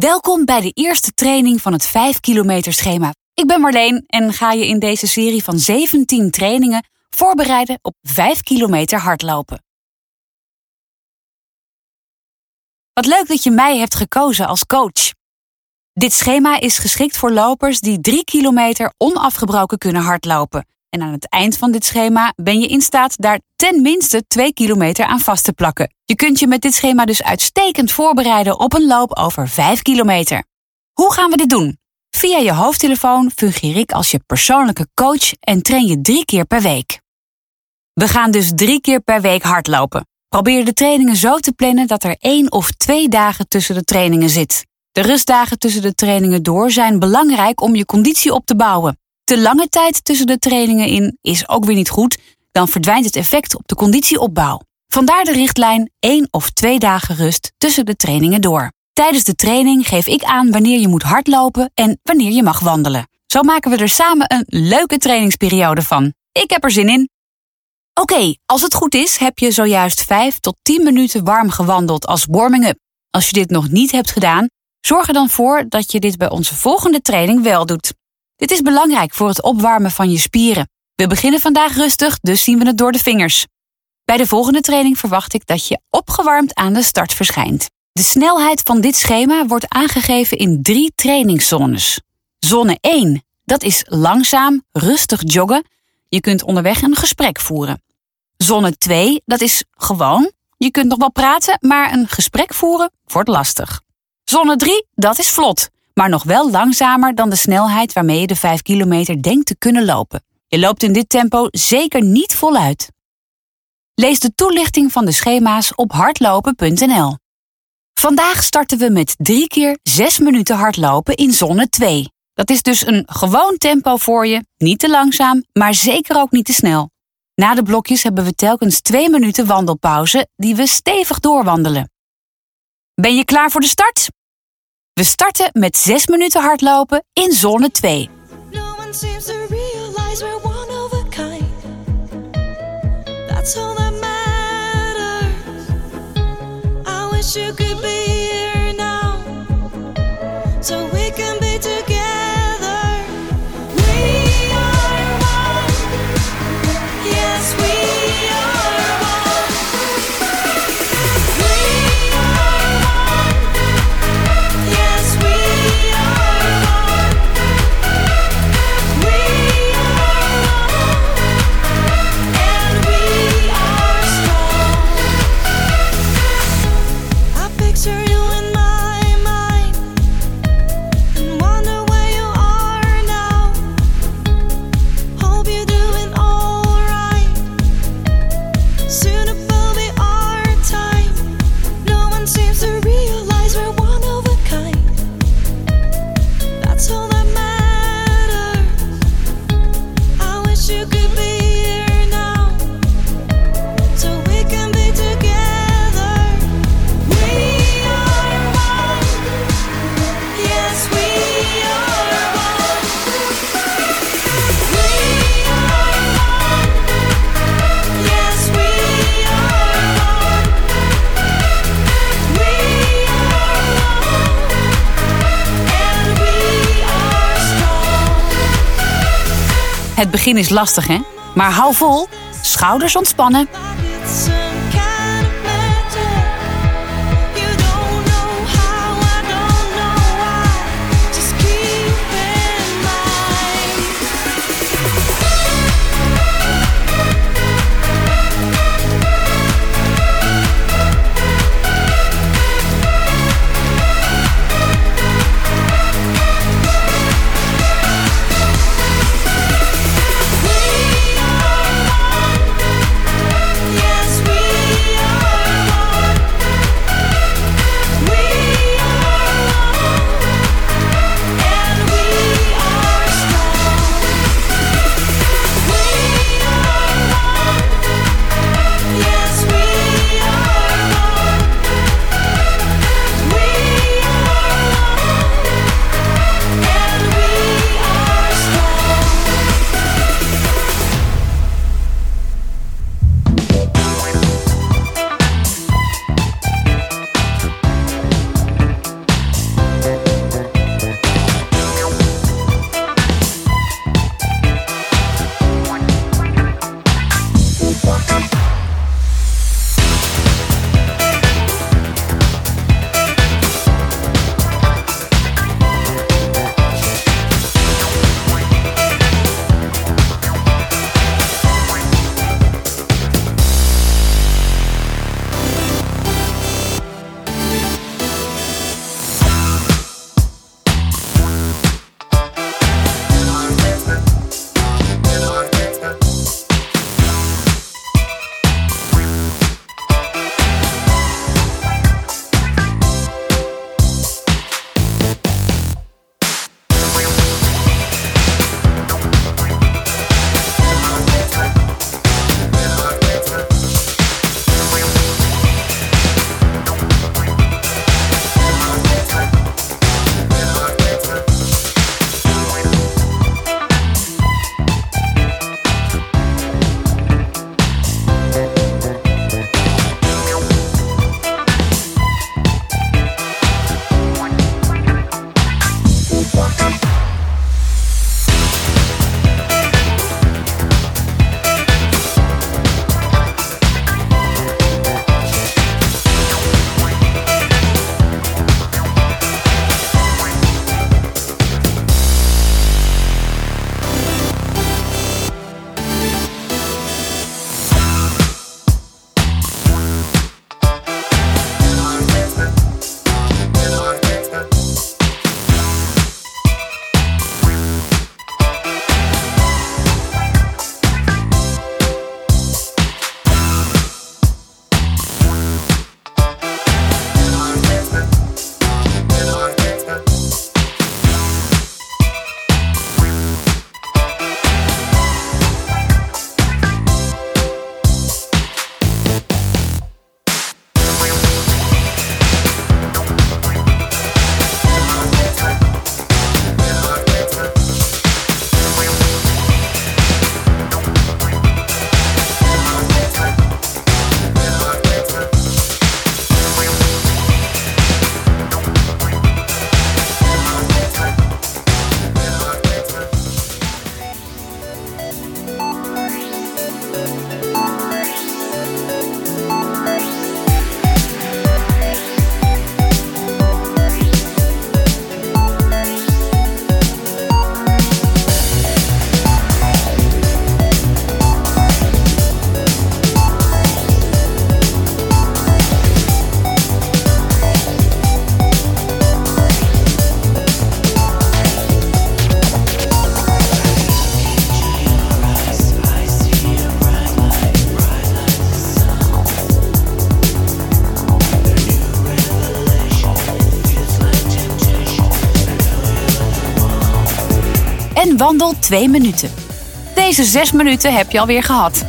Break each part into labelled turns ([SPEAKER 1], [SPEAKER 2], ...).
[SPEAKER 1] Welkom bij de eerste training van het 5 kilometer schema. Ik ben Marleen en ga je in deze serie van 17 trainingen voorbereiden op 5 kilometer hardlopen. Wat leuk dat je mij hebt gekozen als coach. Dit schema is geschikt voor lopers die 3 kilometer onafgebroken kunnen hardlopen. En aan het eind van dit schema ben je in staat daar ten minste 2 kilometer aan vast te plakken. Je kunt je met dit schema dus uitstekend voorbereiden op een loop over 5 kilometer. Hoe gaan we dit doen? Via je hoofdtelefoon fungeer ik als je persoonlijke coach en train je drie keer per week. We gaan dus drie keer per week hardlopen. Probeer de trainingen zo te plannen dat er één of twee dagen tussen de trainingen zit. De rustdagen tussen de trainingen door zijn belangrijk om je conditie op te bouwen. Te lange tijd tussen de trainingen in is ook weer niet goed, dan verdwijnt het effect op de conditieopbouw. Vandaar de richtlijn één of twee dagen rust tussen de trainingen door. Tijdens de training geef ik aan wanneer je moet hardlopen en wanneer je mag wandelen. Zo maken we er samen een leuke trainingsperiode van. Ik heb er zin in. Oké, als het goed is, heb je zojuist 5 tot 10 minuten warm gewandeld als warming-up. Als je dit nog niet hebt gedaan, zorg er dan voor dat je dit bij onze volgende training wel doet. Dit is belangrijk voor het opwarmen van je spieren. We beginnen vandaag rustig, dus zien we het door de vingers. Bij de volgende training verwacht ik dat je opgewarmd aan de start verschijnt. De snelheid van dit schema wordt aangegeven in drie trainingszones. Zone 1, dat is langzaam, rustig joggen. Je kunt onderweg een gesprek voeren. Zone 2, dat is gewoon. Je kunt nog wel praten, maar een gesprek voeren wordt lastig. Zone 3, dat is vlot, maar nog wel langzamer dan de snelheid waarmee je de 5 kilometer denkt te kunnen lopen. Je loopt in dit tempo zeker niet voluit. Lees de toelichting van de schema's op hardlopen.nl. Vandaag starten we met 3 keer 6 minuten hardlopen in zone 2. Dat is dus een gewoon tempo voor je, niet te langzaam, maar zeker ook niet te snel. Na de blokjes hebben we telkens 2 minuten wandelpauze die we stevig doorwandelen. Ben je klaar voor de start? We starten met 6 minuten hardlopen in zone 2.
[SPEAKER 2] No one seems to realize we're one of a kind. That's all
[SPEAKER 1] Het begin is lastig, hè? Maar hou vol, schouders ontspannen. 2 minuten. Deze 6 minuten heb je alweer gehad.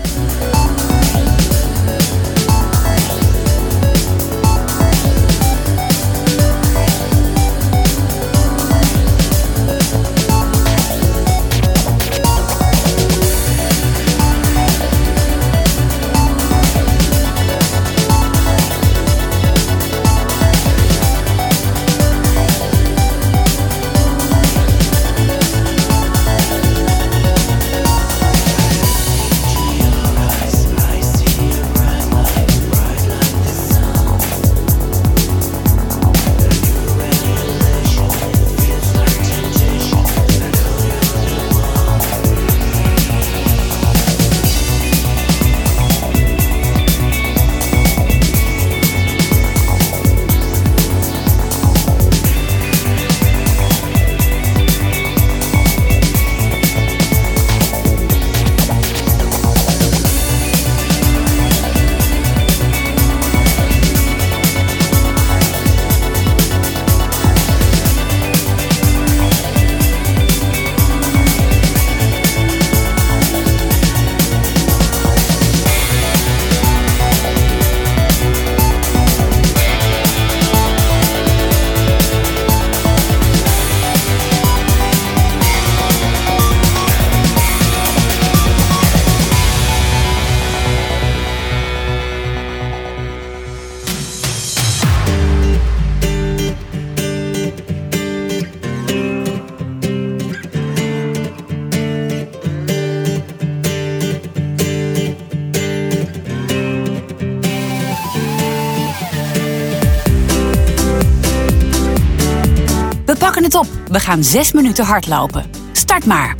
[SPEAKER 1] Het op. We gaan 6 minuten hardlopen. Start maar.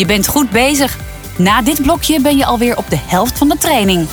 [SPEAKER 1] Je bent goed bezig. Na dit blokje ben je alweer op de helft van de training.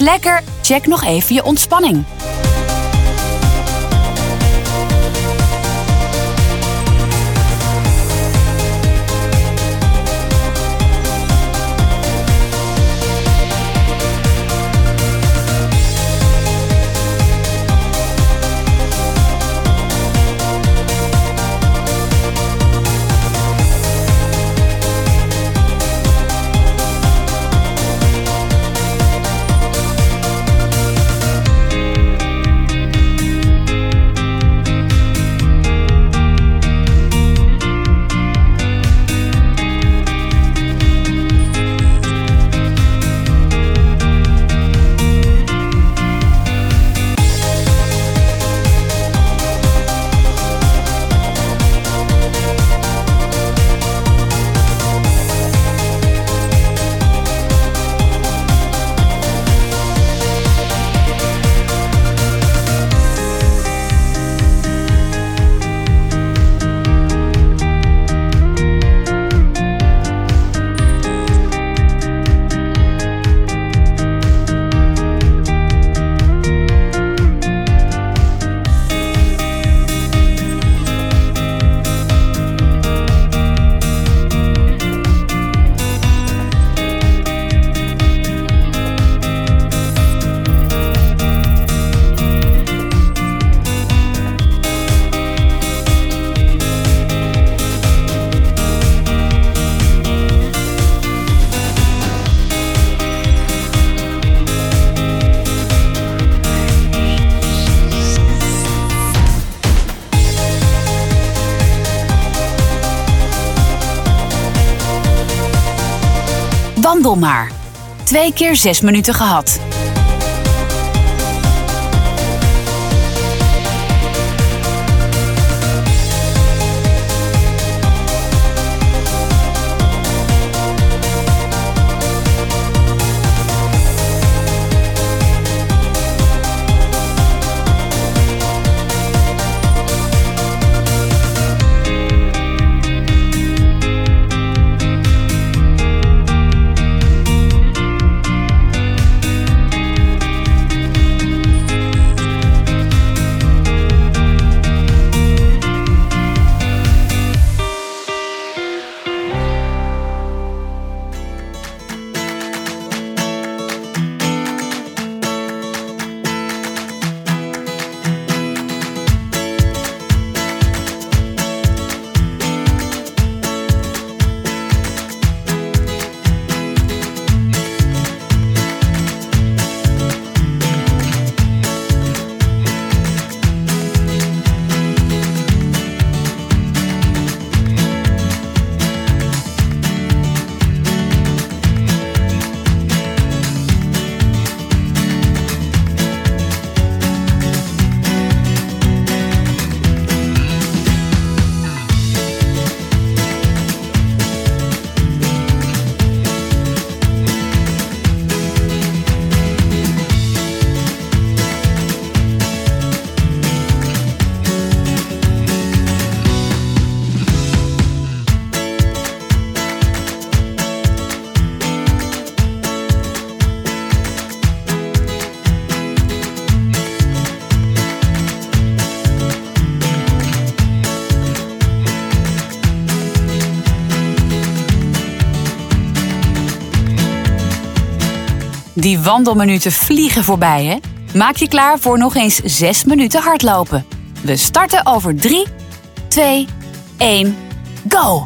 [SPEAKER 1] Lekker? Check nog even je ontspanning. Wandel maar. Twee keer zes minuten gehad. Die wandelminuten vliegen voorbij, hè? Maak je klaar voor nog eens 6 minuten hardlopen. We starten over 3, 2, 1, go!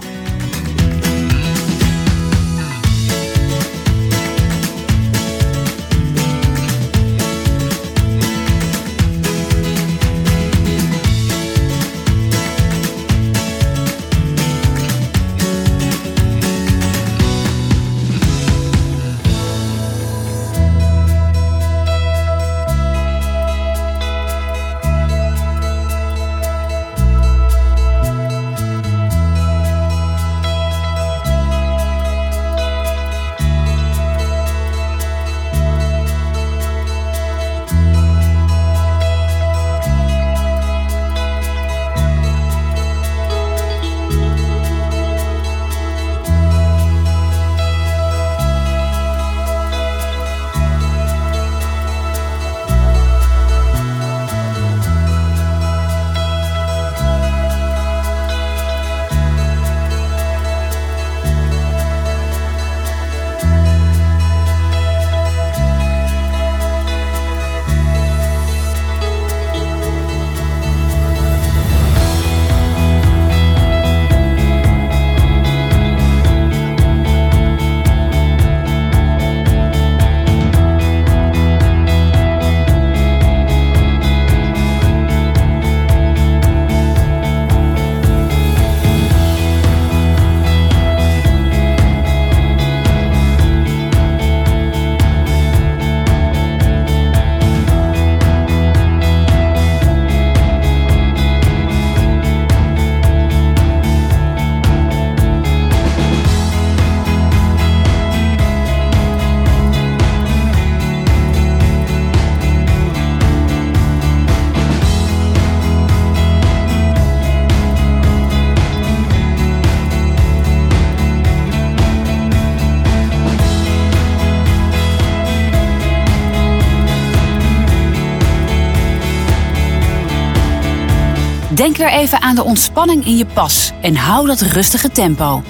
[SPEAKER 1] Denk weer even aan de ontspanning in je pas en hou dat rustige tempo.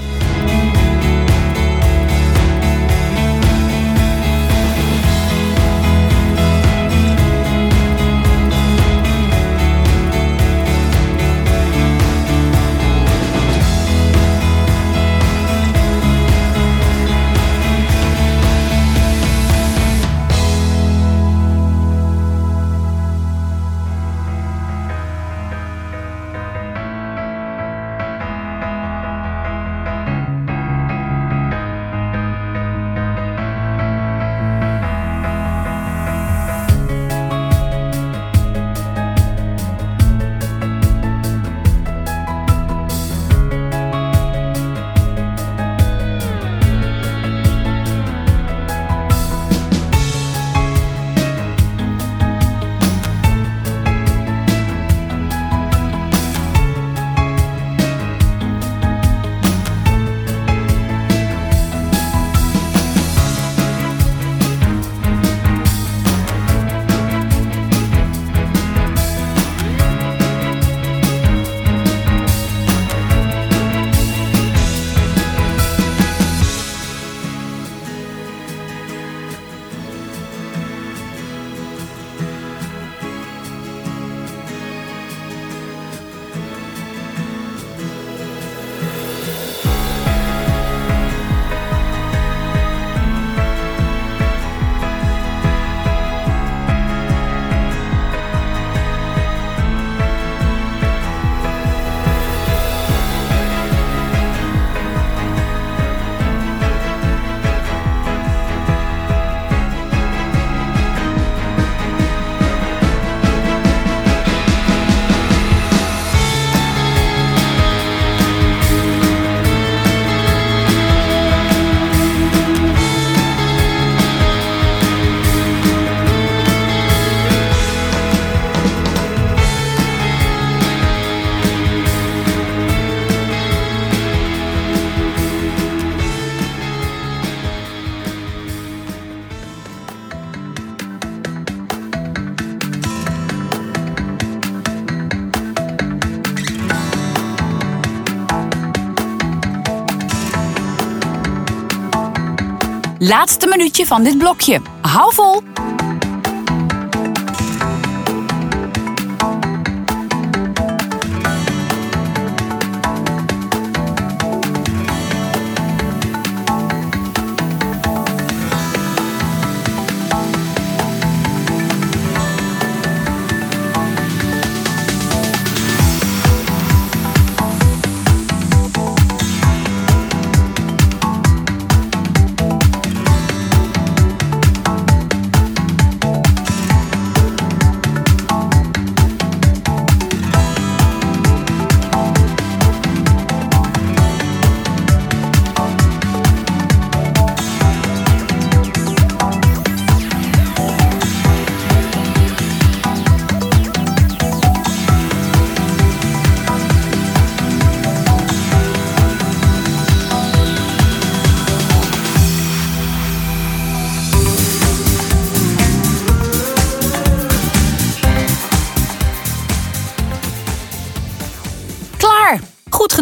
[SPEAKER 1] Laatste minuutje van dit blokje. Hou vol!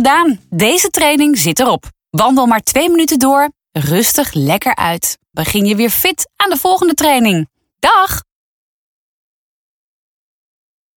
[SPEAKER 1] Gedaan. Deze training zit erop. Wandel maar twee minuten door, rustig lekker uit. Begin je weer fit aan de volgende training. Dag!